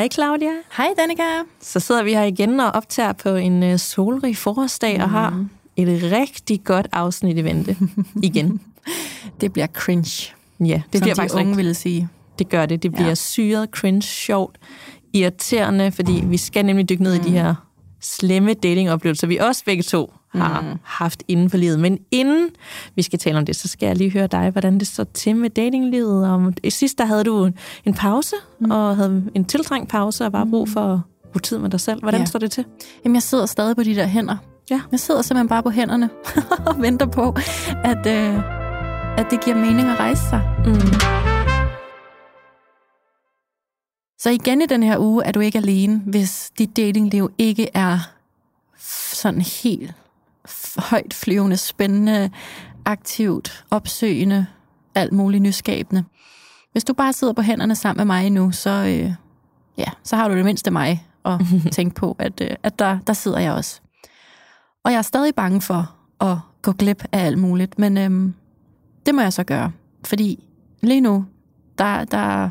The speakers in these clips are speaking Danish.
Hej Claudia. Hej Danika. Så sidder vi her igen og optager på en øh, solrig forårsdag mm. og har et rigtig godt afsnit i vente igen. Det bliver cringe. Ja, det som bliver de faktisk unge ville sige. det gør det. Det bliver Ja. ja. syret, cringe, sjovt, irriterende, fordi vi skal nemlig dykke ned mm. i de her slemme datingoplevelser, vi også begge to har mm. haft inden for livet. Men inden vi skal tale om det, så skal jeg lige høre dig, hvordan det står til med datinglivet. Om, sidst der havde du en, pause, mm. og havde en tiltrængt pause, og bare brug for at bruge tid med dig selv. Hvordan Ja. står det til? Jamen, jeg sidder stadig på de der hænder. Ja. Jeg sidder simpelthen bare på hænderne og venter på, at, øh, at det giver mening at rejse sig. Mm. Så igen i den her uge er du ikke alene, hvis dit datingliv ikke er sådan helt højt flyvende, spændende, aktivt, opsøgende, alt muligt nyskabende. Hvis du bare sidder på hænderne sammen med mig nu, så, øh, ja, så har du det mindste mig at tænke på, at, øh, at der, der sidder jeg også. Og jeg er stadig bange for at gå glip af alt muligt, men øhm, det må jeg så gøre. Fordi lige nu, der, der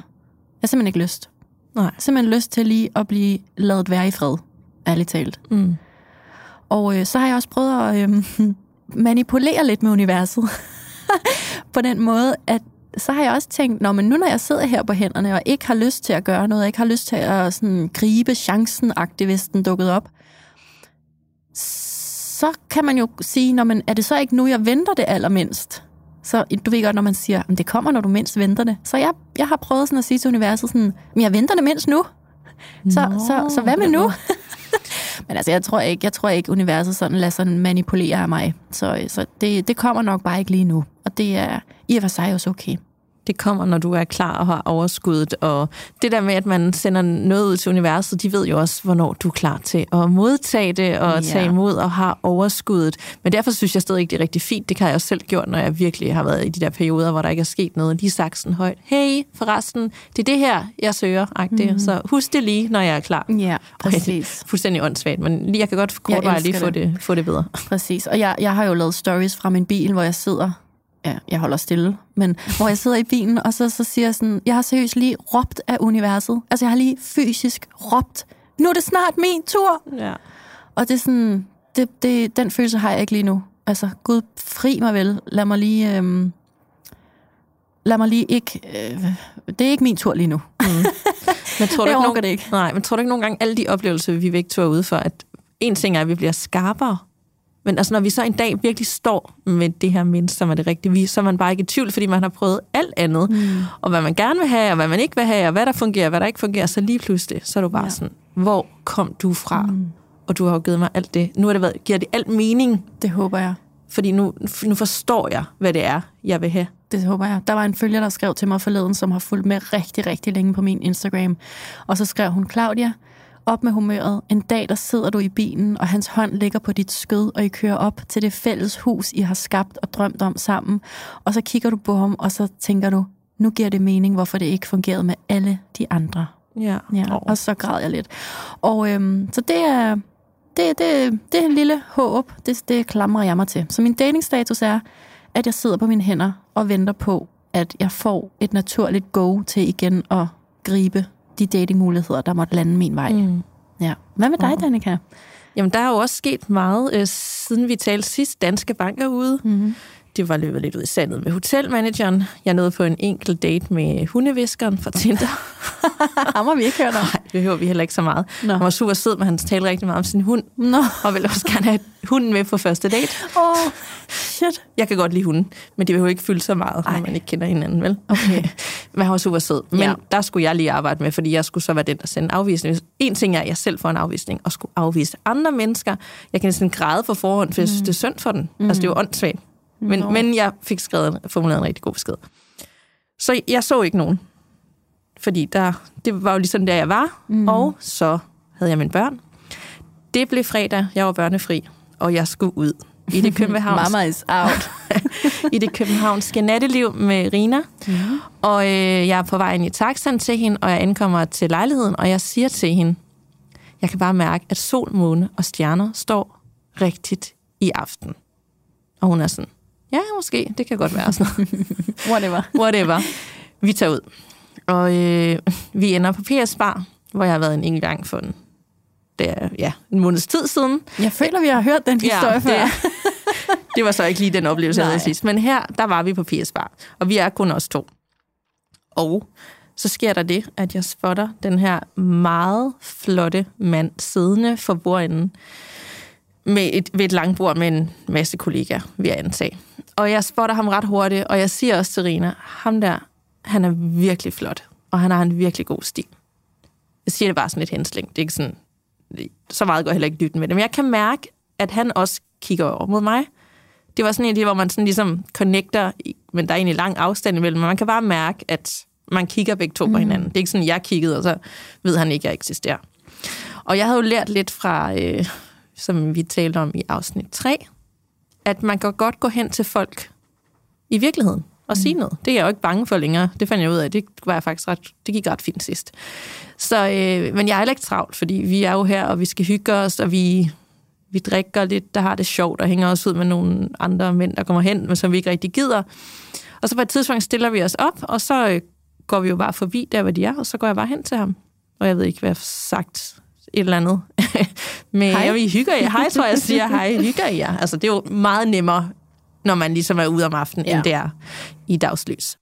jeg har simpelthen ikke lyst. Nej. Jeg simpelthen lyst til lige at blive lavet være i fred, ærligt talt. Mm. Og øh, så har jeg også prøvet at øh, manipulere lidt med universet. på den måde, at så har jeg også tænkt, når men nu når jeg sidder her på hænderne, og ikke har lyst til at gøre noget, og ikke har lyst til at sådan, gribe chancen hvis den dukkede op, så kan man jo sige, når man, er det så ikke nu, jeg venter det allermindst? Så du ved godt, når man siger, det kommer, når du mindst venter det. Så jeg, jeg har prøvet sådan at sige til universet sådan, men jeg venter det mindst nu. Så, Nå, så, så hvad på med nu? Men altså, jeg tror ikke, jeg tror ikke universet sådan lader sig manipulere af mig. Så, så det, det kommer nok bare ikke lige nu. Og det er i og for sig også okay. Det kommer, når du er klar og har overskuddet. Og det der med, at man sender noget ud til universet, de ved jo også, hvornår du er klar til at modtage det og Ja. tage imod og har overskuddet. Men derfor synes jeg stadig ikke, det er rigtig fint. Det har jeg også selv gjort, når jeg virkelig har været i de der perioder, hvor der ikke er sket noget. Lige sagt sådan højt, hey, forresten, det er det her, jeg søger. Mm. Så husk det lige, når jeg er klar. Ja, Okay, det er fuldstændig åndssvagt, men lige, jeg kan godt kort Jeg lige få det. få det bedre. Præcis. Og jeg, jeg har jo lavet stories fra min bil, hvor jeg sidder... Ja, jeg holder stille, men hvor jeg sidder i bilen, og så, så siger jeg sådan, jeg har seriøst lige råbt af universet. Altså, jeg har lige fysisk råbt, nu er det snart min tur. Ja. Og det er sådan, det, det, den følelse har jeg ikke lige nu. Altså, Gud, fri mig vel. Lad mig lige... Øhm, lad mig lige ikke... Øh, det er ikke min tur lige nu. Men tror du ikke, nogen, det ikke. Nej, men tror du ikke nogle gange, alle de oplevelser, vi væk to er ude for, at en ting er, at vi bliver skarpere, men altså, når vi så en dag virkelig står med det her mindst, som er det rigtige, vi- så er man bare ikke i tvivl, fordi man har prøvet alt andet, mm. og hvad man gerne vil have, og hvad man ikke vil have, og hvad der fungerer, og hvad der ikke fungerer, så lige pludselig, så er du bare Ja. sådan, hvor kom du fra? Mm. Og du har jo givet mig alt det. Nu er det været, giver det alt mening, Det håber jeg. fordi nu, nu forstår jeg, hvad det er, jeg vil have. Det håber jeg. Der var en følger, der skrev til mig forleden, som har fulgt med rigtig, rigtig længe på min Instagram. Og så skrev hun, Claudia, op med humøret. En dag, der sidder du i bilen, og hans hånd ligger på dit skød, og I kører op til det fælles hus, I har skabt og drømt om sammen. Og så kigger du på ham, og så tænker du, nu giver det mening, hvorfor det ikke fungerede med alle de andre. Ja. Ja, og så græd jeg lidt. Og øhm, så det er, det, det, det er en lille håb, det, det klamrer jeg mig til. Så min datingstatus er, at jeg sidder på mine hænder og venter på, at jeg får et naturligt go til igen at gribe de datingmuligheder, der måtte lande min vej. Mm. Ja. Hvad med dig, Åh. Danika? Jamen, der er jo også sket meget, øh, siden vi talte sidst. Danske Bank er ude. Mm-hmm. Det var løbet lidt ud i sandet med hotelmanageren. Jeg nåede på en enkelt date med hundeviskeren fra Tinder. Ham har vi ikke hørt om. Nej, det hører vi heller ikke så meget. Nå. Han var super sød, men han talte rigtig meget om sin hund, Nå. og ville også gerne have hunden med på første date. Åh, oh, shit. Jeg kan godt lide hunden, men det vil jo ikke fylde så meget, når Ej. man ikke kender hinanden, vel? Okay. Men han var super sød. Men Ja. der skulle jeg lige arbejde med, fordi jeg skulle så være den, der sendte afvisning. En ting er, at jeg selv får en afvisning, og skulle afvise andre mennesker. Jeg kan næsten græde på forhånd, for jeg synes, det er synd for den. Mm. Altså, det er jo åndssvagt. Men, Nå. men jeg fik skrevet, formuleret en rigtig god besked. Så jeg så ikke nogen. Fordi der, det var jo ligesom der, jeg var. Mm. Og så havde jeg mine børn. Det blev fredag, jeg var børnefri, og jeg skulle ud i det københavnske, Mama is out. i det københavnske natteliv med Rina. Mm. Og øh, jeg er på vej ind i taxaen til hende, og jeg ankommer til lejligheden, og jeg siger til hende, jeg kan bare mærke, at sol, måne og stjerner står rigtigt i aften. Og hun er sådan, ja, måske, det kan godt være sådan noget. Whatever. Whatever. Vi tager ud. Og øh, vi ender på PS Bar, hvor jeg har været en enkelt gang for en, det er, ja, en måneds tid siden. Jeg føler, vi har hørt den historie Ja, før. det, det var så ikke lige den oplevelse, jeg havde Nej. sidst. Men her, der var vi på PS Bar, og vi er kun os to. Og så sker der det, at jeg spotter den her meget flotte mand siddende for bordenden med et, ved et langbord med en masse kollegaer, vil jeg antage. Og jeg spotter ham ret hurtigt, og jeg siger også til Rina, ham der, han er virkelig flot, og han har en virkelig god stil. Jeg siger det bare sådan lidt hensling. Det er ikke sådan, så meget går heller ikke dybden med det. Men jeg kan mærke, at han også kigger over mod mig. Det var sådan en de, hvor man sådan ligesom connecter, men der er egentlig lang afstand imellem, men man kan bare mærke, at man kigger begge to på hinanden. Det er ikke sådan, jeg kiggede, og så ved han ikke, at jeg eksisterer. Og jeg havde jo lært lidt fra, øh, som vi talte om i afsnit 3, at man kan godt gå hen til folk i virkeligheden og sige noget. Det er jeg jo ikke bange for længere. Det fandt jeg ud af. Det var jeg faktisk ret, det gik ret fint sidst. Så, øh, men jeg er heller ikke travlt, fordi vi er jo her, og vi skal hygge os, og vi, vi drikker lidt, der har det sjovt, og hænger os ud med nogle andre mænd, der kommer hen, men som vi ikke rigtig gider. Og så på et tidspunkt stiller vi os op, og så øh, går vi jo bare forbi der, hvor de er, og så går jeg bare hen til ham. Og jeg ved ikke, hvad jeg har sagt et eller andet. Men Hej. vi hygger jer. Hej, tror jeg, jeg siger. Hej, hygger jer. Altså, det er jo meget nemmere, når man ligesom er ude om aftenen, ja. End det er i dagslys.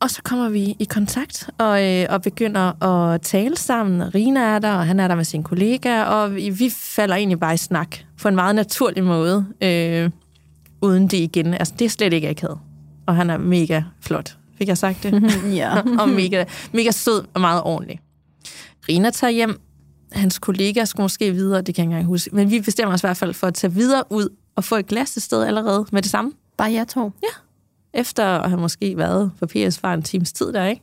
Og så kommer vi i kontakt og, øh, og begynder at tale sammen. Rina er der, og han er der med sine kollegaer, og vi, vi falder egentlig bare i snak på en meget naturlig måde, øh, uden det igen. Altså, det er slet ikke akavet. Og han er mega flot. Fik jeg sagt det? ja. og mega, mega sød og meget ordentlig. Rina tager hjem. Hans kollega skulle måske videre, det kan jeg ikke engang huske. Men vi bestemmer os i hvert fald for at tage videre ud og få et glas et sted allerede med det samme Bare jer to. efter at have måske været på PS for en times tid der, ikke?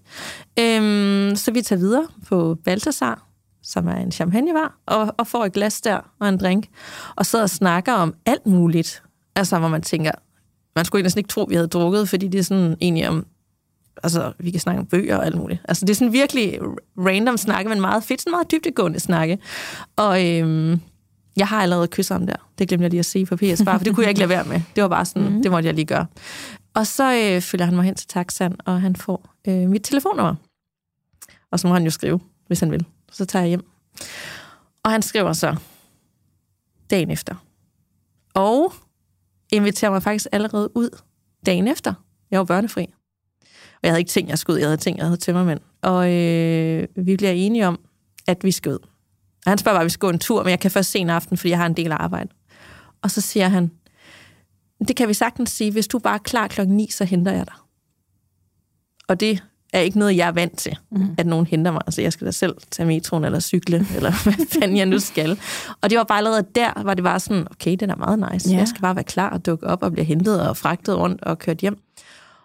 Øhm, så vi tager videre på Balthasar, som er en champagnevar, og, og får et glas der og en drink, og sidder og snakker om alt muligt. Altså, hvor man tænker, man skulle næsten ikke tro, vi havde drukket, fordi det er sådan egentlig om, altså, vi kan snakke om bøger og alt muligt. Altså, det er sådan virkelig random snakke, men meget fedt, sådan meget dybdegående snakke. Og øhm, jeg har allerede kysset ham der. Det glemte jeg lige at sige på PS, bare, for det kunne jeg ikke lade være med. Det var bare sådan, mm. det måtte jeg lige gøre. Og så øh, følger han mig hen til taxaen, og han får øh, mit telefonnummer. Og så må han jo skrive, hvis han vil. Så tager jeg hjem. Og han skriver så dagen efter. Og inviterer mig faktisk allerede ud dagen efter. Jeg var børnefri. Jeg havde ikke tænkt, jeg skulle ud. Jeg havde tænkt, jeg havde tømmermænd. Og øh, vi bliver enige om, at vi skal ud. Og han spørger bare, at vi skal gå en tur, men jeg kan først se en aften, fordi jeg har en del arbejde. Og så siger han, det kan vi sagtens sige, hvis du bare er klar klokken 9, så henter jeg dig. Og det er ikke noget, jeg er vant til, mm. at nogen henter mig. Altså, jeg skal da selv tage metroen eller cykle, eller hvad fanden jeg nu skal. Og det var bare allerede der, var det bare sådan, okay, det er meget nice. Ja. Jeg skal bare være klar og dukke op og blive hentet og fragtet rundt og kørt hjem.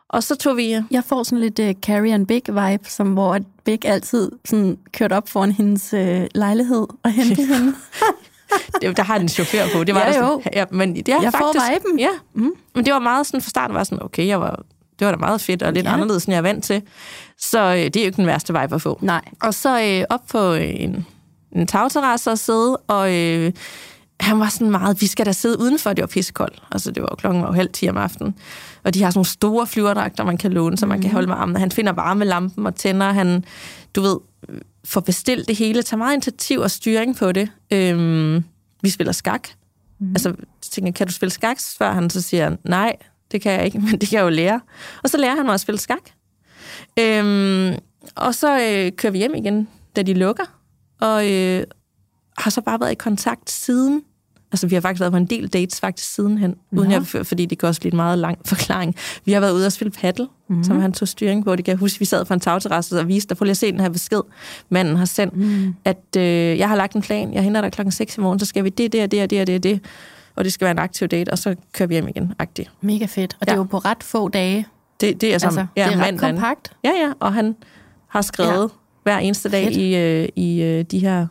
Og så tog vi... Jeg får sådan lidt uh, Carrie and Big vibe, som hvor Big altid sådan kørte op foran hendes uh, lejlighed og hentede hende. det, der har den chauffør på. Det var Ja, der sådan, jo. Ja, men det er Jeg får faktisk, viben. Ja, mm. men det var meget sådan, fra starten var sådan, okay, jeg var, det var da meget fedt og lidt Ja. ja. anderledes, end jeg er vant til. Så øh, det er jo ikke den værste vibe at få. Nej. Og så øh, op på en, en tagterrasse og sidde, og øh, han var sådan meget, vi skal da sidde udenfor, det var pissekoldt. Altså det var jo klokken var jo halv 10 om aftenen. Og de har sådan nogle store flyverdragter, man kan låne, så man kan holde med armene. Han finder varmelampen og tænder, han, du ved, får bestilt det hele, tager meget initiativ og styring på det. Øhm, vi spiller skak. Mm. Altså, så tænker kan du spille skak? Så spørger han, så siger han, nej, det kan jeg ikke, men det kan jeg jo lære. Og så lærer han mig at spille skak. Øhm, og så øh, kører vi hjem igen, da de lukker, og øh, har så bare været i kontakt siden. Altså, vi har faktisk været på en del dates faktisk sidenhen, uden jeg, fordi det kan også blive en meget lang forklaring. Vi har været ude og spille paddle, mm. som han tog styring på. Det kan jeg huske, vi sad på en tagterrasse og viste dig, prøv lige at se den her besked, manden har sendt, mm. at øh, jeg har lagt en plan, jeg henter dig klokken 6 i morgen, så skal vi det, det det det det det, og det skal være en aktiv date, og så kører vi hjem igen, agtigt. Mega fedt. Og ja. det er Ja. jo på ret få dage. Det, det er som, Altså, det er ret mandagen. kompakt. Ja, ja, og han har skrevet ja. hver eneste dag Fedt. i, øh, i øh, de her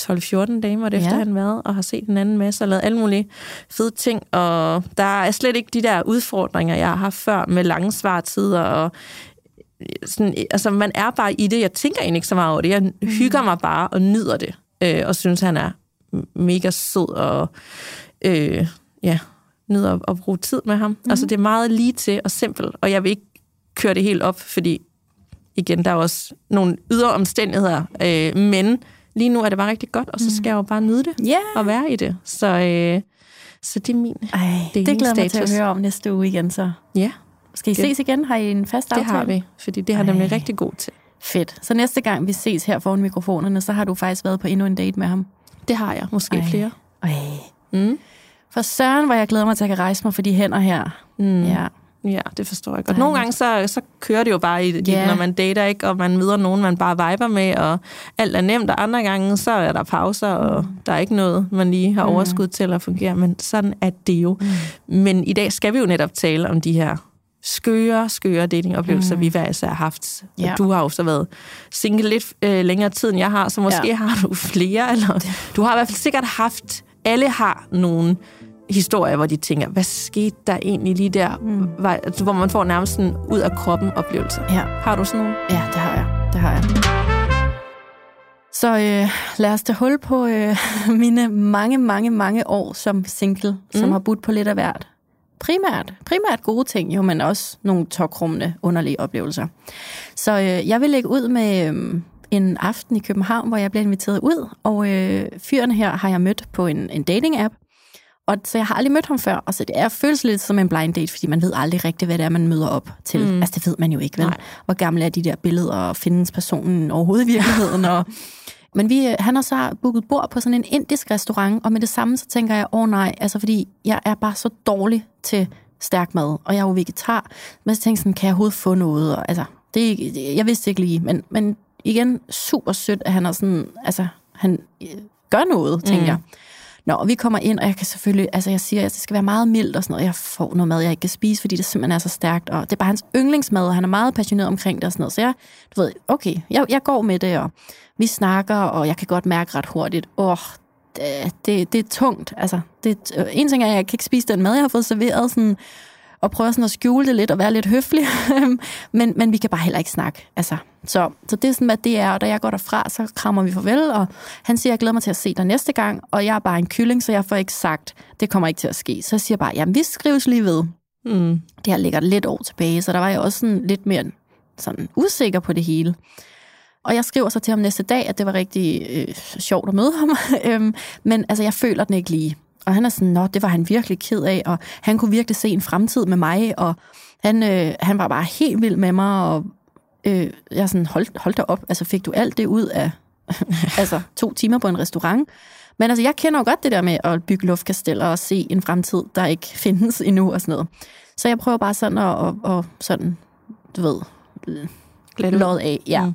12-14 damer efter Ja. han været, og har set en anden masse og lavet alle mulige fede ting. Og der er slet ikke de der udfordringer, jeg har haft før med lange svartider. Og sådan, altså, man er bare i det. Jeg tænker egentlig ikke så meget over det. Jeg hygger mig bare og nyder det. Øh, og synes, han er mega sød og øh, ja, nyder at, at bruge tid med ham. Mm. Altså, det er meget lige til og simpelt. Og jeg vil ikke køre det helt op, fordi igen, der er også nogle ydre omstændigheder. Øh, men lige nu er det bare rigtig godt, og så skal jeg jo bare nyde det Ja. og være i det. Så, øh, så det er min. Ej, det, Dating glæder mig til at høre om næste uge igen, så. Ja, Skal I Det- ses igen? Har I en fast det aftale? har vi, fordi det har nemlig rigtig god til. Fedt. Så næste gang vi ses her foran mikrofonerne, så har du faktisk været på endnu en date med ham. Det har jeg, måske. Ej. flere. Ej. Mm. For søren, hvor jeg glæder mig til at jeg kan rejse mig for de hænder her. Mm. Ja. Ja, det forstår jeg godt. Nogle gange så, så kører det jo bare i Ja. når man dater, ikke? og man møder nogen, man bare viber med, og alt er nemt, og andre gange, så er der pauser, og der er ikke noget, man lige har overskud til at fungere, men sådan er det jo. Mm. Men i dag skal vi jo netop tale om de her skøre, skøre datingoplevelser, mm. vi hver især har haft. Ja. Du har jo så været single lidt øh, længere tid, end jeg har, så måske Ja. har du flere, eller du har i hvert fald sikkert haft, alle har nogle historier, hvor de tænker, hvad skete der egentlig lige der, mm. hvor, altså, hvor man får nærmest en ud af kroppen oplevelse. Ja. Har du sådan nogle? Ja, det har jeg. Det har jeg. Så øh, lad os da hul på øh, mine mange, mange, mange år som single, mm. som har budt på lidt af hvert. Primært, primært gode ting, jo, men også nogle tokrummende, underlige oplevelser. Så øh, jeg vil lægge ud med øh, en aften i København, hvor jeg bliver inviteret ud, og øh, fyren her har jeg mødt på en, en dating-app, og så jeg har aldrig mødt ham før, og så det er føles lidt som en blind date, fordi man ved aldrig rigtigt, hvad det er, man møder op til. Mm. Altså, det ved man jo ikke, vel? Nej. Hvor gamle er de der billeder, og findes personen overhovedet i virkeligheden? og, men vi, han har så booket bord på sådan en indisk restaurant, og med det samme, så tænker jeg, åh oh, nej, altså fordi jeg er bare så dårlig til stærk mad, og jeg er jo vegetar, men så tænkte jeg sådan, kan jeg overhovedet få noget? Og, altså, det, det- jeg vidste ikke lige, men, men igen, super sødt, at han er sådan, altså, han øh, gør noget, tænker mm. jeg. Nå, og vi kommer ind, og jeg kan selvfølgelig, altså jeg siger, at det skal være meget mildt og sådan noget. Jeg får noget mad, jeg ikke kan spise, fordi det simpelthen er så stærkt, og det er bare hans yndlingsmad, og han er meget passioneret omkring det og sådan noget. Så jeg, du ved, okay, jeg, jeg går med det, og vi snakker, og jeg kan godt mærke ret hurtigt, åh, oh, det, det, det er tungt. Altså, det, øh, en ting er, at jeg kan ikke spise den mad, jeg har fået serveret, sådan, og prøver sådan at skjule det lidt og være lidt høflig, men, men vi kan bare heller ikke snakke. Altså, så, så det er sådan, hvad det er, og da jeg går derfra, så krammer vi farvel, og han siger, jeg glæder mig til at se dig næste gang, og jeg er bare en kylling, så jeg får ikke sagt, det kommer ikke til at ske. Så jeg siger bare, jamen vi skrives lige ved. Mm. Det her ligger lidt år tilbage, så der var jeg også sådan lidt mere sådan usikker på det hele. Og jeg skriver så til ham næste dag, at det var rigtig øh, sjovt at møde ham. øhm, men altså, jeg føler den ikke lige. Og han er sådan, nå, det var han virkelig ked af, og han kunne virkelig se en fremtid med mig, og han, øh, han var bare helt vild med mig, og øh, jeg sådan, hold, hold da op, altså fik du alt det ud af altså, to timer på en restaurant? Men altså, jeg kender jo godt det der med at bygge luftkasteller og se en fremtid, der ikke findes endnu og sådan noget. Så jeg prøver bare sådan at, at, at sådan, du ved, lod af. Ja. Mm.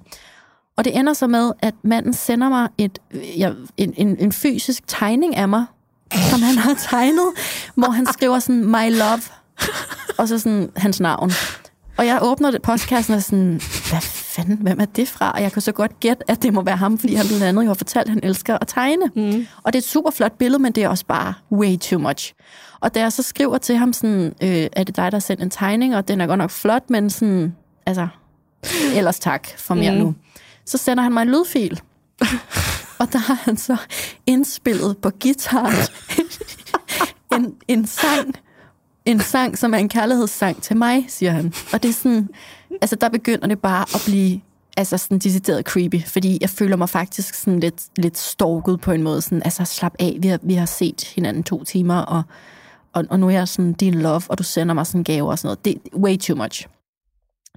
Og det ender så med, at manden sender mig et, ja, en, en, en fysisk tegning af mig, som han har tegnet, hvor han skriver sådan, my love, og så sådan hans navn. Og jeg åbner det postkassen og sådan, hvad fanden, hvem er det fra? Og jeg kan så godt gætte, at det må være ham, fordi han blandt andet jo har fortalt, at han elsker at tegne. Mm. Og det er et super flot billede, men det er også bare way too much. Og da jeg så skriver til ham sådan, øh, er det dig, der har sendt en tegning, og den er godt nok flot, men sådan, altså, ellers tak for mere mm. nu. Så sender han mig en lydfil og der har han så indspillet på guitar en, en sang, en sang, som er en kærlighedssang til mig, siger han. Og det er sådan, altså der begynder det bare at blive altså sådan decideret creepy, fordi jeg føler mig faktisk sådan lidt, lidt stalket på en måde. Sådan, altså slap af, vi har, vi har set hinanden to timer, og, og, og nu er jeg sådan din love, og du sender mig sådan gaver og sådan noget. Det er way too much.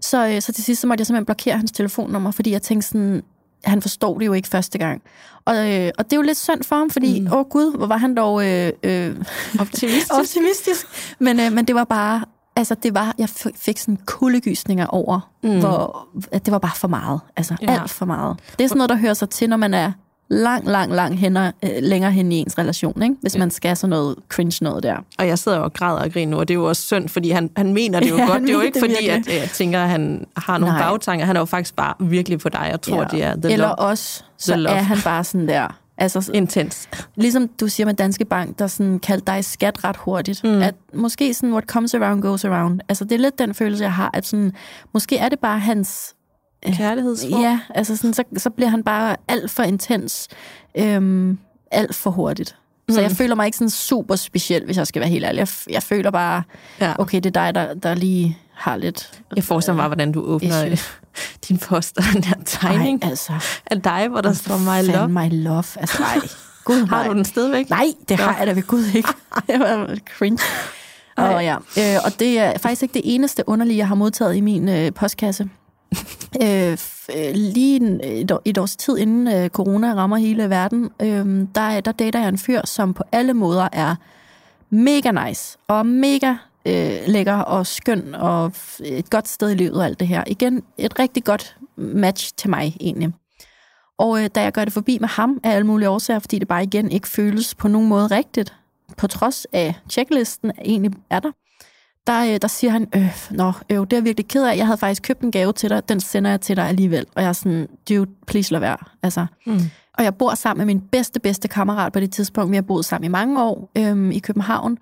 Så, øh, så til sidst så måtte jeg simpelthen blokere hans telefonnummer, fordi jeg tænkte sådan, han forstod det jo ikke første gang. Og, øh, og det er jo lidt synd for ham, fordi, åh mm. oh, gud, hvor var han dog øh, øh, Optimistisk. optimistisk. Men, øh, men det var bare, altså det var, jeg fik sådan kuldegysninger over, mm. hvor at det var bare for meget. Altså ja. alt for meget. Det er sådan noget, der hører sig til, når man er lang, lang, lang hænder, øh, længere hen i ens relation, ikke? hvis man skal sådan noget cringe noget der. Og jeg sidder jo og græder og griner nu, og det er jo også synd, fordi han, han mener det jo Ja, godt. Det er jo ikke fordi, at virkelig. øh, jeg tænker, at han har nogle Nej. bagtanker. Han er jo faktisk bare virkelig på dig, og tror, ja. det er the Eller love. også, så love. er han bare sådan der, Altså, Intens. ligesom du siger med Danske Bank, der sådan kaldte dig skat ret hurtigt. Mm. At måske sådan, what comes around goes around. Altså, det er lidt den følelse, jeg har, at sådan, måske er det bare hans Kærlighedsform. Ja, altså sådan, så, så bliver han bare alt for intens, øhm, alt for hurtigt. Så jeg føler mig ikke sådan super speciel, hvis jeg skal være helt ærlig. Jeg, jeg føler bare, Ja. okay, det er dig, der, der lige har lidt... Jeg forestiller mig, hvordan du åbner Issue. din post og den her tegning Ej, altså, af dig, hvor der står My Love. my love. Altså, nej. Gud, Har du den stadigvæk? Nej, det har jeg da ved Gud ikke. Det var cringe. Og, ja. øh, og det er faktisk ikke det eneste underlige, jeg har modtaget i min øh, postkasse. Øh, øh, lige et, år- et års tid inden øh, corona rammer hele verden, øh, der, der dater jeg en fyr, som på alle måder er mega nice og mega øh, lækker og skøn og øh, et godt sted i livet og alt det her. Igen, et rigtig godt match til mig egentlig. Og øh, da jeg gør det forbi med ham af alle mulige årsager, fordi det bare igen ikke føles på nogen måde rigtigt, på trods af checklisten egentlig er der, der, øh, der siger han, øh, nå, øh, det er jeg virkelig ked af. Jeg havde faktisk købt en gave til dig, den sender jeg til dig alligevel. Og jeg er sådan, dude, please lad være. Altså, Mm. og jeg bor sammen med min bedste, bedste kammerat på det tidspunkt. Vi har boet sammen i mange år øhm, i København.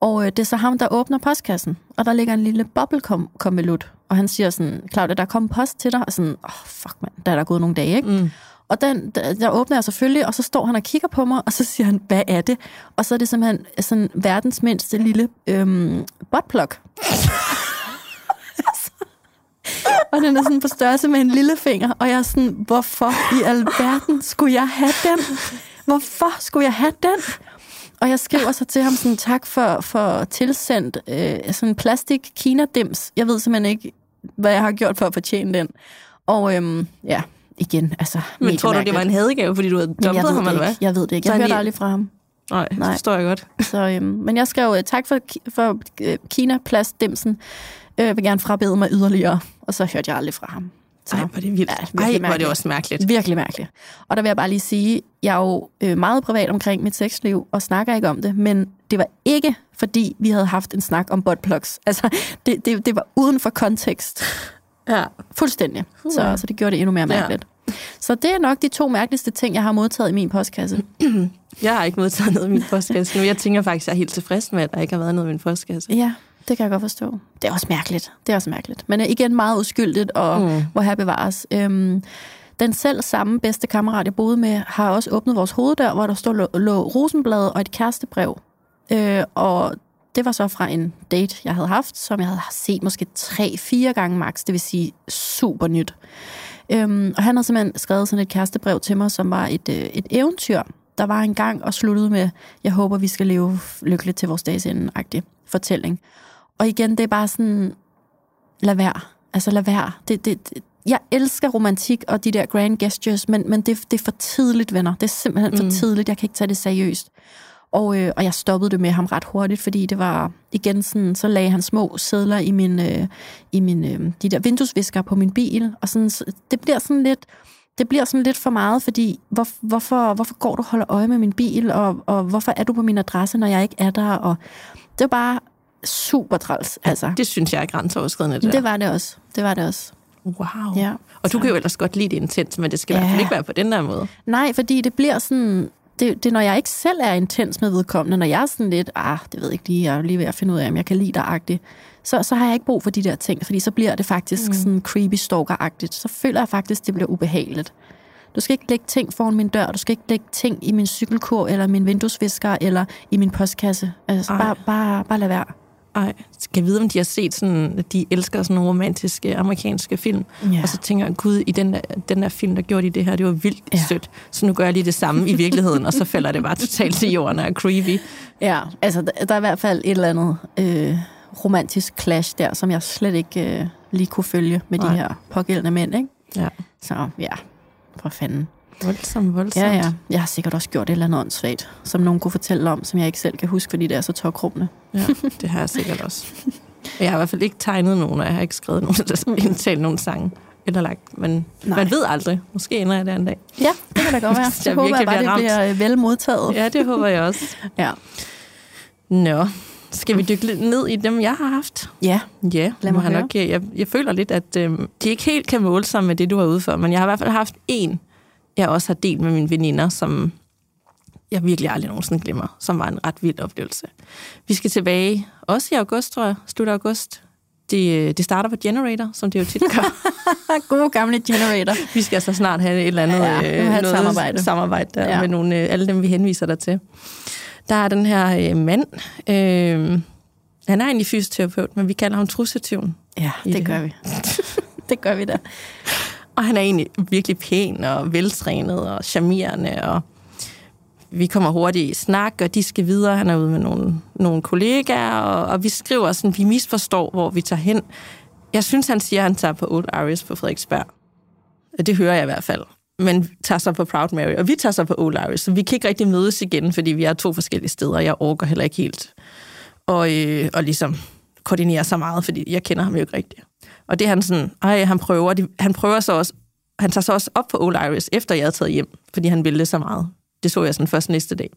Og øh, det er så ham, der åbner postkassen. Og der ligger en lille bobbelkommelut. Og han siger sådan, Claudia, der er kommet post til dig. Og sådan, åh, oh, fuck mand, der er der gået nogle dage, ikke? Mm. Og den, der, der åbner jeg selvfølgelig, og så står han og kigger på mig, og så siger han, hvad er det? Og så er det simpelthen sådan verdens mindste lille øhm, buttplug. og den er sådan på størrelse med en lille finger, og jeg er sådan, hvorfor i alverden skulle jeg have den? Hvorfor skulle jeg have den? Og jeg skriver så til ham sådan, tak for, for tilsendt øh, sådan en plastik Kina-dims. Jeg ved simpelthen ikke, hvad jeg har gjort for at fortjene den. Og øhm, ja, igen, altså... Men tror du, det var en hadegave, fordi du havde dumpet ham, det eller hvad? Jeg ved det ikke. Jeg hørte lige- aldrig fra ham. Nej, det Nej. forstår jeg godt. Så, øhm, men jeg skrev øh, tak for, for øh, Kina plastdimsen. Øh, Jeg vil gerne frabede mig yderligere. Og så hørte jeg aldrig fra ham. Så, Ej, er det vildt. Ja, Ej, er det også mærkeligt. Virkelig mærkeligt. Og der vil jeg bare lige sige, jeg er jo øh, meget privat omkring mit sexliv, og snakker ikke om det, men det var ikke, fordi vi havde haft en snak om buttplugs. Altså, det, det, det var uden for kontekst. Ja. Fuldstændig. Så, så det gjorde det endnu mere mærkeligt. Ja. Så det er nok de to mærkeligste ting, jeg har modtaget i min postkasse. Jeg har ikke modtaget noget i min postkasse nu. Jeg tænker faktisk, at jeg er helt tilfreds med, at der ikke har været noget i min postkasse. Ja, det kan jeg godt forstå. Det er også mærkeligt. Det er også mærkeligt. Men igen meget uskyldigt, og mm. hvor her bevares. Øhm, den selv samme bedste kammerat, jeg boede med, har også åbnet vores hoveddør, hvor der stod lå, lå rosenblad og et kærestebrev. Øh, og det var så fra en date, jeg havde haft, som jeg havde set måske tre-fire gange max, det vil sige super nyt. Øhm, og han havde simpelthen skrevet sådan et kærestebrev til mig, som var et, øh, et eventyr, der var en gang og sluttede med, jeg håber, vi skal leve lykkeligt til vores dages ende-agtig fortælling. Og igen, det er bare sådan, lad være. Altså lad være. Det, det, det, jeg elsker romantik og de der grand gestures, men, men det, det er for tidligt, venner. Det er simpelthen for Mm. tidligt. Jeg kan ikke tage det seriøst. Og, øh, og jeg stoppede det med ham ret hurtigt, fordi det var igen sådan, så lagde han små sædler i min, øh, i min øh, de der vinduesvisker på min bil, og sådan, så det bliver sådan lidt, det bliver sådan lidt for meget, fordi hvor, hvorfor, hvorfor går du og holder øje med min bil, og, og hvorfor er du på min adresse, når jeg ikke er der, og det var bare super træls, altså. Det synes jeg er grænseoverskridende. Det, der. det var det også. Det var det også. Wow. Ja. Og du kan jo ellers godt lide det intens, men det skal ja. i Ja. hvert fald ikke være på den der måde. Nej, fordi det bliver sådan... Det, det når jeg ikke selv er intens med vedkommende, når jeg er sådan lidt, ah, det ved jeg ikke lige, jeg er lige ved at finde ud af, om jeg kan lide dig så, så har jeg ikke brug for de der ting, fordi så bliver det faktisk mm. sådan creepy stalker-agtigt. Så føler jeg faktisk, det bliver ubehageligt. Du skal ikke lægge ting foran min dør, du skal ikke lægge ting i min cykelkur, eller min vinduesvisker, eller i min postkasse. Altså, Ej. bare, bare, bare lad være. Ej, skal jeg vide, om de har set sådan, at de elsker sådan nogle romantiske amerikanske film. Ja. Og så tænker jeg, gud, i den der, den der film, der gjorde de det her, det var vildt ja. Sødt. Så nu gør jeg lige det samme i virkeligheden, og så falder det bare totalt til jorden og er creepy. Ja, altså der, der er i hvert fald et eller andet øh, romantisk clash der, som jeg slet ikke øh, lige kunne følge med Nej. de her pågældende mænd, ikke? Ja. Så ja, for fanden. Voldsomt, voldsomt. Ja, ja. Jeg har sikkert også gjort et eller andet åndssvagt, som nogen kunne fortælle om, som jeg ikke selv kan huske, fordi det er så tokrummende. ja. Det har jeg sikkert også. Jeg har i hvert fald ikke tegnet nogen, og jeg har ikke skrevet nogen, der indtalt nogen sange. Eller lagt, men Nej. Man ved aldrig. Måske ender jeg der en dag. Ja, det kan da godt være. Jeg håber jeg bare, det bliver øh, vel modtaget. Ja, det håber jeg også. Ja. Nå, skal vi dykke lidt ned i dem, jeg har haft? ja. Ja, Lad mig høre. nok, jeg, jeg føler lidt, at øh, de ikke helt kan måle sig med det, du har ude for, men jeg har i hvert fald haft en, jeg også har delt med mine veninder, som jeg virkelig aldrig nogensinde glemmer, som var en ret vild oplevelse. Vi skal tilbage, også i august, tror jeg, slut af august. Det, øh, det starter på Generator, som det jo tit gør. God gamle Generator. Vi skal altså snart have et eller andet Ja, have et noget samarbejde. samarbejde der Ja. med nogle, øh, alle dem, vi henviser dig til. Der er den her øh, mand. Øh, han er egentlig fysioterapeut, men vi kalder ham trussetyven. Ja, det gør vi. det gør vi da. Og han er egentlig virkelig pæn og veltrænet og charmerende, og vi kommer hurtigt i snak, og de skal videre. Han er ude med nogle, nogle kollegaer, og, og vi skriver sådan, vi misforstår, hvor vi tager hen. Jeg synes, han siger, at han tager på Old Iris på Frederiksberg. Det hører jeg i hvert fald. Men tager sig på Proud Mary, og vi tager sig på Old Iris, så vi kan ikke rigtig mødes igen, fordi vi er to forskellige steder, og jeg orker heller ikke helt. Og, øh, og ligesom koordinere så meget, fordi jeg kender ham jo ikke rigtigt. Og det er han sådan, ej, han prøver, de, han prøver så også, han tager så også op på Old Iris, efter jeg havde taget hjem, fordi han ville det så meget. Det så jeg sådan først næste dag.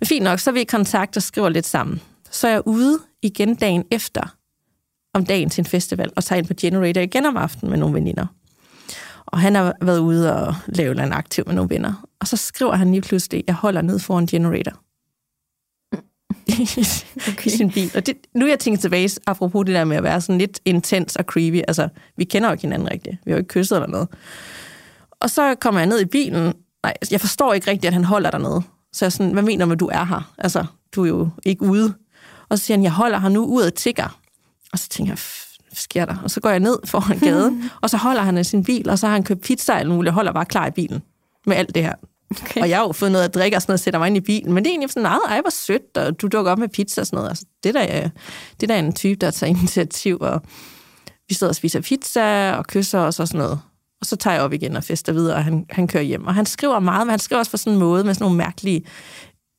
Men fint nok, så er vi i kontakt og skriver lidt sammen. Så er jeg ude igen dagen efter, om dagen til en festival, og tager ind på Generator igen om aftenen med nogle veninder. Og han har været ude og lave en aktiv med nogle venner. Og så skriver han lige pludselig, jeg holder ned foran Generator okay. i sin bil. Og det, nu er jeg tænkt tilbage, apropos det der med at være sådan lidt intens og creepy. Altså, vi kender jo ikke hinanden rigtigt. Vi har jo ikke kysset eller noget. Og så kommer jeg ned i bilen. Nej, jeg forstår ikke rigtigt, at han holder dernede. Så jeg er sådan, hvad mener du med, du er her? Altså, du er jo ikke ude. Og så siger han, jeg holder her nu ud og tigger. Og så tænker jeg, "F- hvad sker der? Og så går jeg ned foran gaden, og så holder han i sin bil, og så har han købt pizza og alt muligt, og holder bare klar i bilen med alt det her. Okay. Og jeg har jo fået noget at drikke og sådan noget, og sætter mig ind i bilen. Men det er egentlig sådan, nej, ej, hvor sødt, og du dukker op med pizza og sådan noget. Altså, det, der øh, det der er en type, der tager initiativ, og vi sidder og spiser pizza og kysser os og sådan noget. Og så tager jeg op igen og fester videre, og han, han kører hjem. Og han skriver meget, men han skriver også på sådan en måde med sådan nogle mærkelige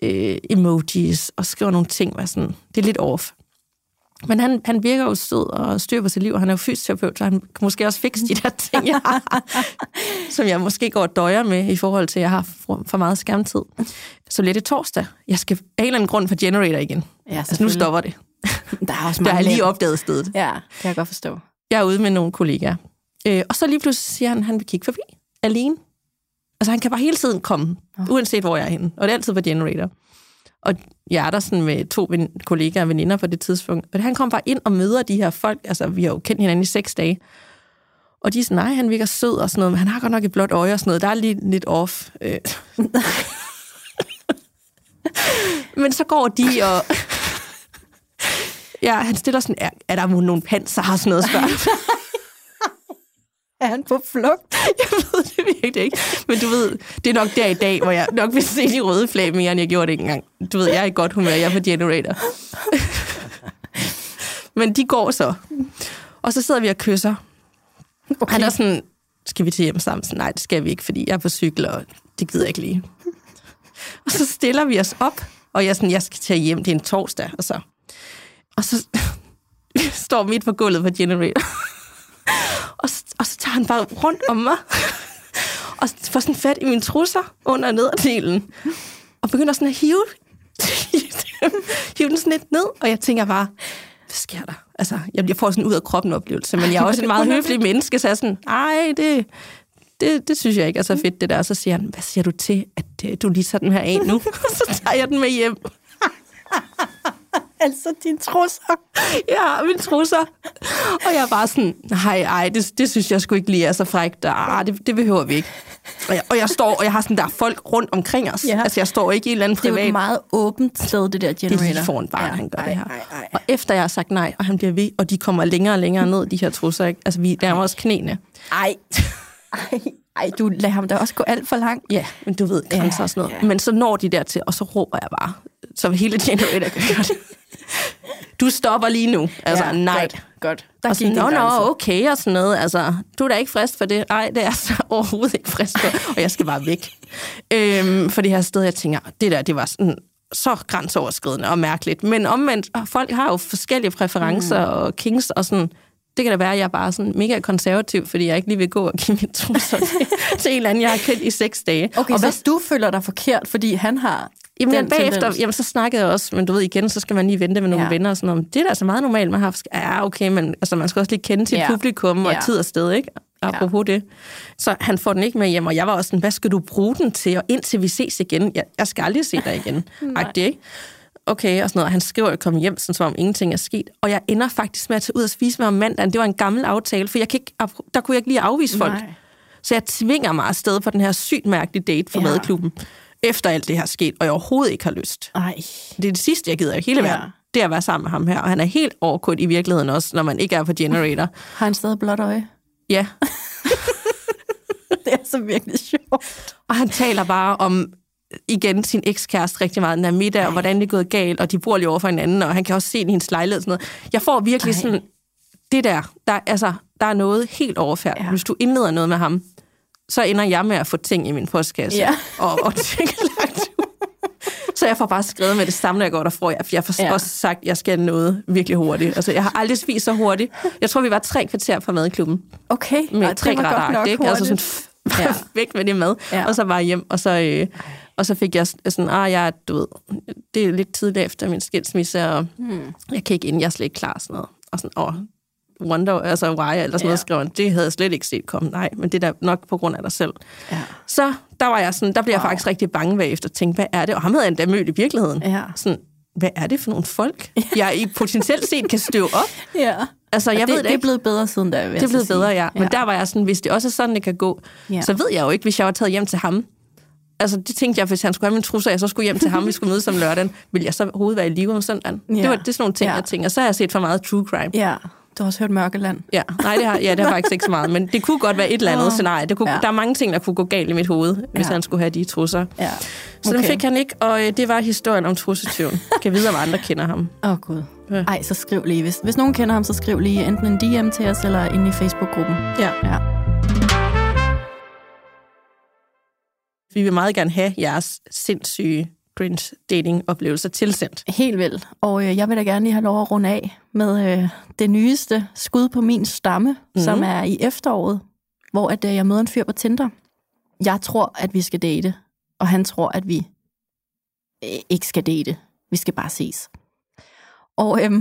øh, emojis, og skriver nogle ting, med sådan, det er lidt off. Men han, han virker jo sød og styr på sit liv, og han er jo fysioterapeut, så han kan måske også fikse de der ting, jeg har, som jeg måske går og døjer med i forhold til, at jeg har for, for meget skærmtid. Så lidt i torsdag. Jeg skal af en eller anden grund på Generator igen. Ja, Altså nu stopper det. Der er også Der jeg lige opdaget stedet. Ja, det kan jeg godt forstå. Jeg er ude med nogle kollegaer. Øh, og så lige pludselig siger han, at han vil kigge forbi. Alene. Altså han kan bare hele tiden komme, uanset hvor jeg er henne. Og det er altid på Generator. Og jeg er der sådan med to ven- kollegaer og veninder på det tidspunkt. Og han kom bare ind og møder de her folk. Altså, vi har jo kendt hinanden i seks dage. Og de er sådan, nej, han virker sød og sådan noget, men han har godt nok et blåt øje og sådan noget. Der er lige lidt off. Øh. men så går de og... Ja, han stiller sådan, er, er der nogen panser og sådan noget spørgsmål? Er han på flugt? Jeg ved det virkelig ikke. Men du ved, det er nok der i dag, hvor jeg nok vil se de røde flag mere, end jeg gjorde det engang. Du ved, jeg er i godt humør, jeg er på Generator. Men de går så. Og så sidder vi og kysser. Okay. Han er sådan, skal vi til hjem sammen? Så, Nej, det skal vi ikke, fordi jeg er på cykel, og det gider jeg ikke lige. Og så stiller vi os op, og jeg er sådan, jeg skal til hjem, det er en torsdag, og så... Og så står midt på gulvet på Generator. Og, så- og så tager han bare rundt om mig, og får sådan fat i mine trusser under nederdelen, og begynder sådan at hive, hive den sådan lidt ned, og jeg tænker bare, hvad sker der? Altså, jeg får sådan ud af kroppen oplevelse, men jeg er også en meget høflig menneske, så jeg er sådan, ej, det, det, det synes jeg ikke er så fedt, det der. Og så siger han, hvad siger du til, at øh, du lige tager den her af nu? Og så tager jeg den med hjem. Altså, din trusser. Ja, mine trusser. Og jeg bare sådan, nej, ej, det, det synes jeg sgu ikke lige er så frækt. Ah, det, det behøver vi ikke. Og jeg, og jeg står, og jeg har sådan, der er folk rundt omkring os. Ja. Altså, jeg står ikke i et eller andet Det er jo privat. et meget åbent sted, det der det er generator. lige foran barn, ja. han gør ej, det her. Ej, ej. Og efter jeg har sagt nej, og han bliver ved, og de kommer længere og længere ned, de her trusser, ikke? altså vi nærmer os knæene. Ej. Ej, ej, du lader ham da også gå alt for langt. Ja, men du ved, grænser Ja, og sådan noget. ja. Men så når de dertil, og så råber jeg bare, så hele generator kan høre det. Du stopper lige nu. Altså, ja, nej. Godt, godt. Der og sådan, nå, nå, okay og sådan noget. Altså, du er da ikke frisk for det. Nej, det er så overhovedet ikke frisk for. Og jeg skal bare væk. Øhm, for det her sted, jeg tænker, det der, det var sådan så grænseoverskridende og mærkeligt. Men omvendt, folk har jo forskellige præferencer mm. og kings og sådan. Det kan da være, at jeg er bare sådan mega konservativ, fordi jeg ikke lige vil gå og give mit trusser til, til en eller anden, jeg har kendt i seks dage. Okay, og så hvad, du føler dig forkert, fordi han har Jamen, den bagefter, tendens. jamen, så snakkede jeg også, men du ved igen, så skal man lige vente med nogle Ja. venner og sådan noget. Det er da så meget normalt, man har, ja, okay, men altså, man skal også lige kende sit Ja. publikum og Ja. tid og sted, ikke? apropos ja. det. Så han får den ikke med hjem, og jeg var også sådan, hvad skal du bruge den til? Og indtil vi ses igen, jeg, jeg skal aldrig se dig igen. det ikke? Okay, og sådan noget. Han skriver, at kommer hjem, sådan, som om ingenting er sket. Og jeg ender faktisk med at tage ud og spise med om mandagen. Det var en gammel aftale, for jeg kan ikke, der kunne jeg ikke lige afvise folk. Nej. Så jeg tvinger mig afsted på den her sygt mærkelige date for ja. madklubben, efter alt det her sket, og jeg overhovedet ikke har lyst. Ej. Det er det sidste, jeg gider i hele ja. verden. Det er at være sammen med ham her, og han er helt overkort i virkeligheden også, når man ikke er på Generator. Har han stadig blåt øje? Ja. det er så virkelig sjovt. Og han taler bare om igen sin ekskæreste rigtig meget, den der middag, og hvordan det er gået galt, og de bor lige over for hinanden, og han kan også se hendes lejlighed og sådan noget. Jeg får virkelig Ej. sådan, det der, der, altså, der er noget helt overfærdigt. Ja. Hvis du indleder noget med ham, så ender jeg med at få ting i min postkasse, ja. og, og ting lagt så jeg får bare skrevet med det samme, når jeg går derfra. Jeg, jeg får ja. også sagt, at jeg skal noget virkelig hurtigt. Altså, jeg har aldrig spist så hurtigt. Jeg tror, vi var tre kvarter fra madklubben. Okay. Med ja, tre grader. Godt ikke? Altså sådan, ja. væk med det mad. Ja. Og så bare hjem, og så... Øh, og så fik jeg sådan, ah, jeg, du ved, det er lidt tidligt efter min skilsmisse, og hmm. jeg kan ikke ind, jeg er slet ikke klar, sådan noget. Og sådan, åh, wonder, altså why, eller sådan ja. noget, skrev det havde jeg slet ikke set komme. Nej, men det er nok på grund af dig selv. Ja. Så der var jeg sådan, der blev wow. jeg faktisk rigtig bange bagefter, og tænkte, hvad er det? Og ham havde jeg endda mødt i virkeligheden. Ja. Sådan, hvad er det for nogle folk, jeg i potentielt set kan støve op? Ja. Altså, jeg det, ved det, det er blevet bedre siden da, Det er blevet bedre, ja. Men ja. der var jeg sådan, hvis det også er sådan, det kan gå, ja. så ved jeg jo ikke, hvis jeg var taget hjem til ham, Altså, det tænkte jeg, hvis han skulle have min trusser, jeg så skulle hjem til ham, vi skulle mødes om lørdagen, ville jeg så overhovedet være i live om søndagen? Ja. Det var det er sådan nogle ting, ja. jeg tænker. Så har jeg set for meget true crime. Ja. Du har også hørt Mørkeland. Ja, nej, det har, ja, det har faktisk ikke så meget, men det kunne godt være et eller andet oh. scenarie. Det kunne, ja. Der er mange ting, der kunne gå galt i mit hoved, hvis ja. han skulle have de trusser. Ja. Okay. Så den fik han ikke, og øh, det var historien om trussetyven. kan vide, om andre kender ham. Åh, oh, Gud. Ja. Ej, så skriv lige. Hvis, hvis nogen kender ham, så skriv lige enten en DM til os, eller ind i Facebook-gruppen. Ja. ja. Vi vil meget gerne have jeres sindssyge cringe dating-oplevelser tilsendt. Helt vildt. Og øh, jeg vil da gerne lige have lov at runde af med øh, det nyeste skud på min stamme, mm. som er i efteråret, hvor at, øh, jeg møder en fyr på Tinder. Jeg tror, at vi skal date, og han tror, at vi øh, ikke skal date. Vi skal bare ses. Og øh,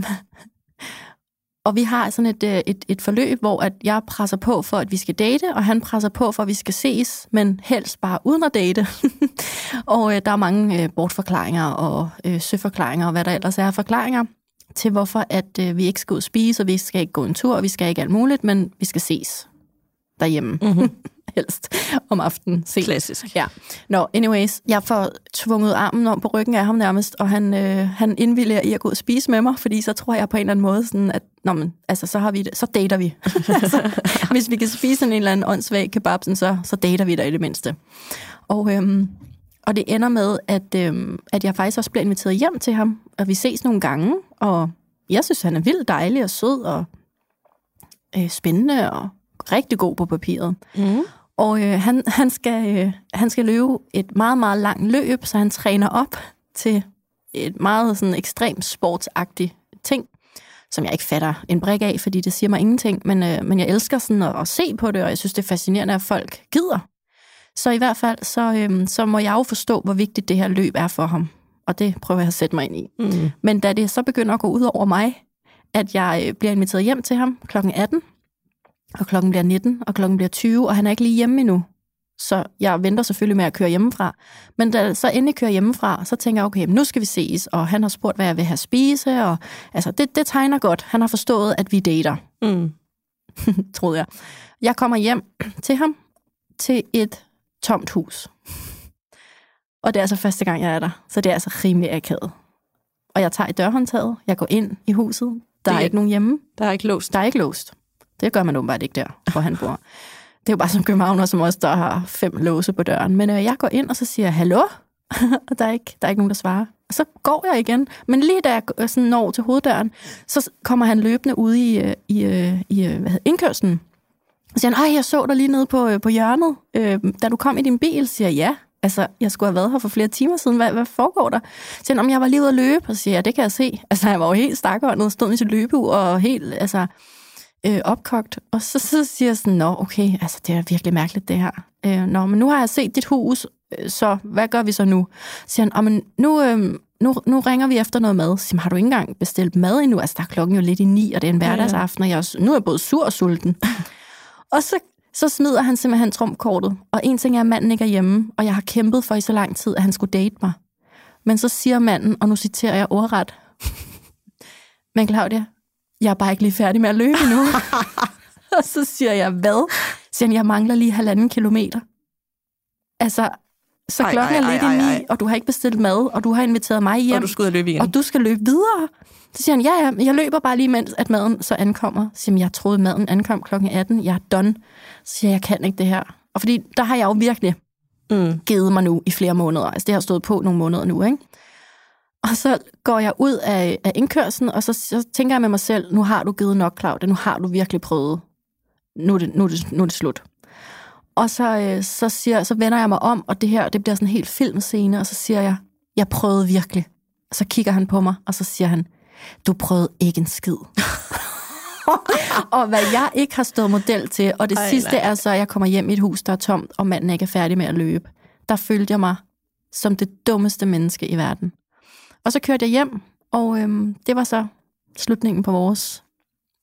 og vi har sådan et, øh, et, et forløb, hvor at jeg presser på for, at vi skal date, og han presser på for, at vi skal ses, men helst bare uden at date. og øh, der er mange øh, bortforklaringer og øh, søforklaringer, og hvad der ellers er forklaringer til, hvorfor at øh, vi ikke skal ud og spise, og vi skal ikke gå en tur, og vi skal ikke alt muligt, men vi skal ses derhjemme. Mm-hmm. helst om aftenen. Se. Klassisk. Ja. Nå, no, anyways, jeg får tvunget armen om på ryggen af ham nærmest, og han, øh, han indvilliger i at gå og spise med mig, fordi så tror jeg på en eller anden måde, sådan at Nå, men, altså, så, har vi det, så dater vi. altså, hvis vi kan spise en eller anden åndssvag kebab, så, så dater vi der i det mindste. Og, øhm, og det ender med, at, øhm, at jeg faktisk også bliver inviteret hjem til ham, og vi ses nogle gange, og jeg synes, han er vildt dejlig og sød og øh, spændende og rigtig god på papiret. Mm. Og øh, han, han, skal, øh, han skal løbe et meget, meget langt løb, så han træner op til et meget sådan ekstremt sportsagtigt ting, som jeg ikke fatter en brik af, fordi det siger mig ingenting, men, øh, men jeg elsker sådan at, at se på det, og jeg synes, det er fascinerende, at folk gider. Så i hvert fald, så, øh, så må jeg jo forstå, hvor vigtigt det her løb er for ham. Og det prøver jeg at sætte mig ind i. Mm. Men da det så begynder at gå ud over mig, at jeg øh, bliver inviteret hjem til ham kl. 18, og klokken bliver 19, og klokken bliver 20, og han er ikke lige hjemme endnu. Så jeg venter selvfølgelig med at køre hjemmefra. Men da jeg så endelig kører hjemmefra, så tænker jeg, okay, nu skal vi ses, og han har spurgt, hvad jeg vil have spise, og altså, det, det tegner godt. Han har forstået, at vi dater. Mm. troede jeg. Jeg kommer hjem til ham, til et tomt hus. Og det er altså første gang, jeg er der, så det er altså rimelig akavet. Og jeg tager i dørhåndtaget, jeg går ind i huset, der det, er ikke nogen hjemme. Der er ikke låst. Der er ikke låst. Det gør man åbenbart ikke der, hvor han bor. Det er jo bare som københavner, som også der har fem låse på døren. Men øh, jeg går ind, og så siger jeg, hallo? og der er, ikke, der er ikke nogen, der svarer. Og så går jeg igen. Men lige da jeg øh, sådan når til hoveddøren, så kommer han løbende ud i, øh, i, øh, i hvad hedder, indkørslen. Og siger han, ej, jeg så dig lige nede på, på hjørnet, øh, da du kom i din bil. Siger jeg, ja. Altså, jeg skulle have været her for flere timer siden. Hvad, hvad foregår der? Så siger han, om jeg var lige ude at løbe. Og så siger jeg, det kan jeg se. Altså, jeg var jo helt stakåndet, stod i sit løbeur og helt, altså, øh, opkogt. Og så, så siger jeg sådan, nå, okay, altså det er virkelig mærkeligt det her. Øh, nå, men nu har jeg set dit hus, øh, så hvad gør vi så nu? Så siger han, men nu, øh, nu, nu ringer vi efter noget mad. Så har du ikke engang bestilt mad endnu? Altså, der er klokken jo lidt i ni, og det er en hverdagsaften, og jeg er, nu er jeg både sur og sulten. og så Så smider han simpelthen trumkortet, og en ting er, at manden ikke er hjemme, og jeg har kæmpet for i så lang tid, at han skulle date mig. Men så siger manden, og nu citerer jeg ordret, men Claudia, jeg er bare ikke lige færdig med at løbe endnu. og så siger jeg, hvad? Så siger han, jeg mangler lige halvanden kilometer. Altså, så Ej, klokken ej, er lidt ej, i ej, ni, og du har ikke bestilt mad, og du har inviteret mig hjem, Og du skal ud og løbe igen. og du skal løbe videre. Så siger han, ja, ja, jeg løber bare lige, mens at maden så ankommer. Så siger han, jeg troede, maden ankom klokken 18. Jeg er done. Så siger jeg, jeg kan ikke det her. Og fordi der har jeg jo virkelig Mm. givet mig nu i flere måneder. Altså det har stået på nogle måneder nu, ikke? Og så går jeg ud af, af indkørslen, og så, så tænker jeg med mig selv, nu har du givet nok, Claudia, nu har du virkelig prøvet. Nu er det, nu er det, nu er det slut. Og så, øh, så, siger, så vender jeg mig om, og det her det bliver sådan en helt filmscene, og så siger jeg, jeg prøvede virkelig. Og så kigger han på mig, og så siger han, du prøvede ikke en skid. og hvad jeg ikke har stået model til, og det Ej, Ej, sidste nej. er så, at jeg kommer hjem i et hus, der er tomt, og manden ikke er færdig med at løbe. Der følte jeg mig som det dummeste menneske i verden. Og så kørte jeg hjem, og øhm, det var så slutningen på vores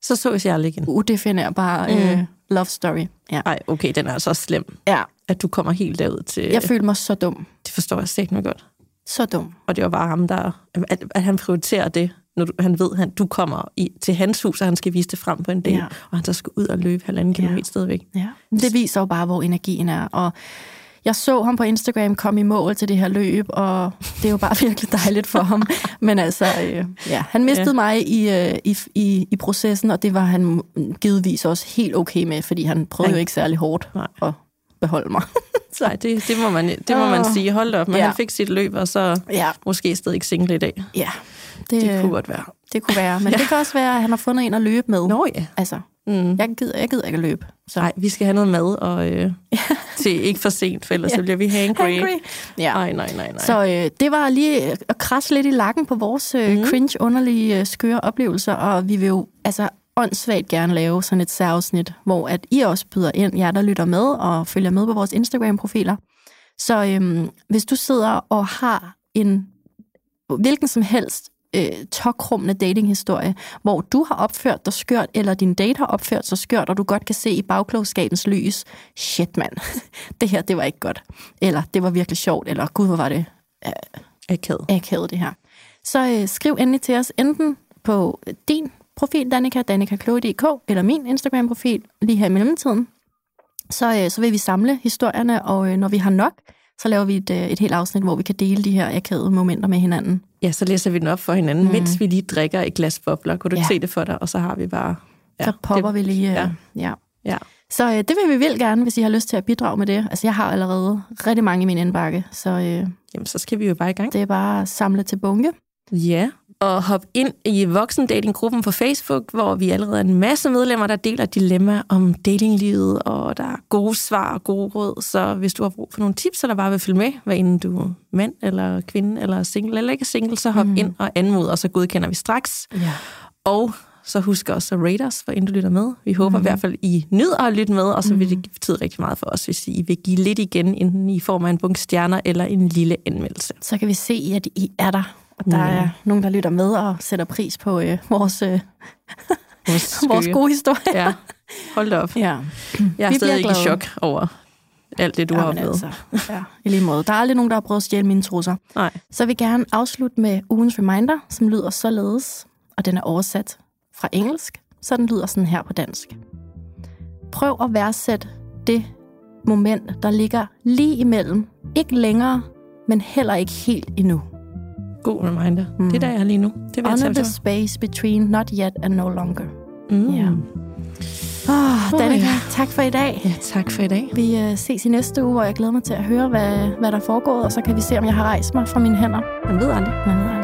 Så så jeg aldrig igen. udefinerbare Mm. øh, love story. Ja. Okay, den er altså også slem, ja, at du kommer helt derud til... jeg følte mig så dum. Det forstår jeg sikkert godt. Så dum. Og det var bare ham, der... At, at han prioriterer det, når du, han ved, at du kommer i, til hans hus, og han skal vise det frem på en dag, Ja. og han så skal ud og løbe halvanden Ja. kilometer stadigvæk. Ja. Det viser jo bare, hvor energien er. Og jeg så ham på Instagram komme i mål til det her løb, og det er jo bare virkelig dejligt for ham. Men altså, øh, ja, han mistede Ja. mig i, øh, i, i, i processen, og det var han givetvis også helt okay med, fordi han prøvede Han- jo ikke særlig hårdt Nej. at beholde mig. Nej, det, det, må man, det må man sige. Hold op, men Ja. han fik sit løb, og så ja, måske stadig ikke single i dag. ja. Det, Det det, kunne godt være. det kunne være. Men ja. det kan også være, at han har fundet en at løbe med. Nå ja. Altså, Mm. jeg gider, jeg gider ikke at løbe. Så. Nej, vi skal have noget mad, og øh, til ikke for sent, for ellers Ja. så bliver vi hangry. Hangry. Ja. Nej, nej, nej, nej. Så øh, det var lige at krasse lidt i lakken på vores øh, mm. cringe, underlige, øh, skøre oplevelser, og vi vil jo altså åndssvagt gerne lave sådan et særafsnit, hvor at I også byder ind, jer der lytter med og følger med på vores Instagram-profiler. Så øhm, hvis du sidder og har en hvilken som helst øh, tokrummende datinghistorie, hvor du har opført dig skørt, eller din date har opført sig skørt, og du godt kan se i bagklogskabens lys, shit mand, det her, det var ikke godt. Eller det var virkelig sjovt, eller gud, hvor var det Akavet. akavet det her. Så øh, skriv endelig til os, enten på din profil, Danika, danikakloge.dk, eller min Instagram-profil, lige her i mellemtiden. Så, øh, så vil vi samle historierne, og øh, når vi har nok, så laver vi et, øh, et helt afsnit, hvor vi kan dele de her akavede momenter med hinanden. Ja, så læser vi den op for hinanden, mm. mens vi lige drikker et glas bobler. Kunne du Ja. se det for dig? Og så har vi bare... Ja, så popper det, vi lige... Øh, ja. ja. ja. Ja. Så øh, det vil vi vildt gerne, hvis I har lyst til at bidrage med det. Altså, jeg har allerede rigtig mange i min indbakke, så øh, Jamen, så skal vi jo bare i gang. det er bare samle til bunke. Ja, og hop ind i voksendatinggruppen på Facebook, hvor vi allerede er en masse medlemmer, der deler dilemma om datinglivet, og der er gode svar og gode råd. Så hvis du har brug for nogle tips, eller bare vil følge med, hvad enten du er mand eller kvinde, eller single eller ikke single, så hop mm. ind og anmod, og så godkender vi straks. Ja. Og så husk også at rate os, hvor end du lytter med. Vi håber mm. i hvert fald, I nyder at lytte med, og så vil det betyde rigtig meget for os, hvis I vil give lidt igen, enten i form af en bunke stjerner eller en lille anmeldelse. så kan vi se, at I er der. Og der Mm. er nogen, der lytter med og sætter pris på øh, vores, øh, Vores, gode historie. Ja, hold da op. Ja, Jeg er Vi stadig ikke i chok over alt det, du har ja, men oplevet. altså, ja, i lige måde. Der er aldrig nogen, der har prøvet at stjæle mine trusser. Nej. Så jeg vil gerne afslutte med ugens reminder, som lyder således, og den er oversat fra engelsk, så den lyder sådan her på dansk. Prøv at værdsætte det moment, der ligger lige imellem. Ikke længere, men heller ikke helt endnu. God reminder. Mm. Mm. Det er der, jeg er lige nu. Det vil Honor the space between not yet and no longer. Mm. Ja. Oh, Danika, ja. tak for i dag. ja, tak for i dag. Vi øh, ses i næste uge, og jeg glæder mig til at høre, hvad, hvad der er foregået, og så kan vi se, om jeg har rejst mig fra mine hænder. Man ved aldrig. Man ved aldrig.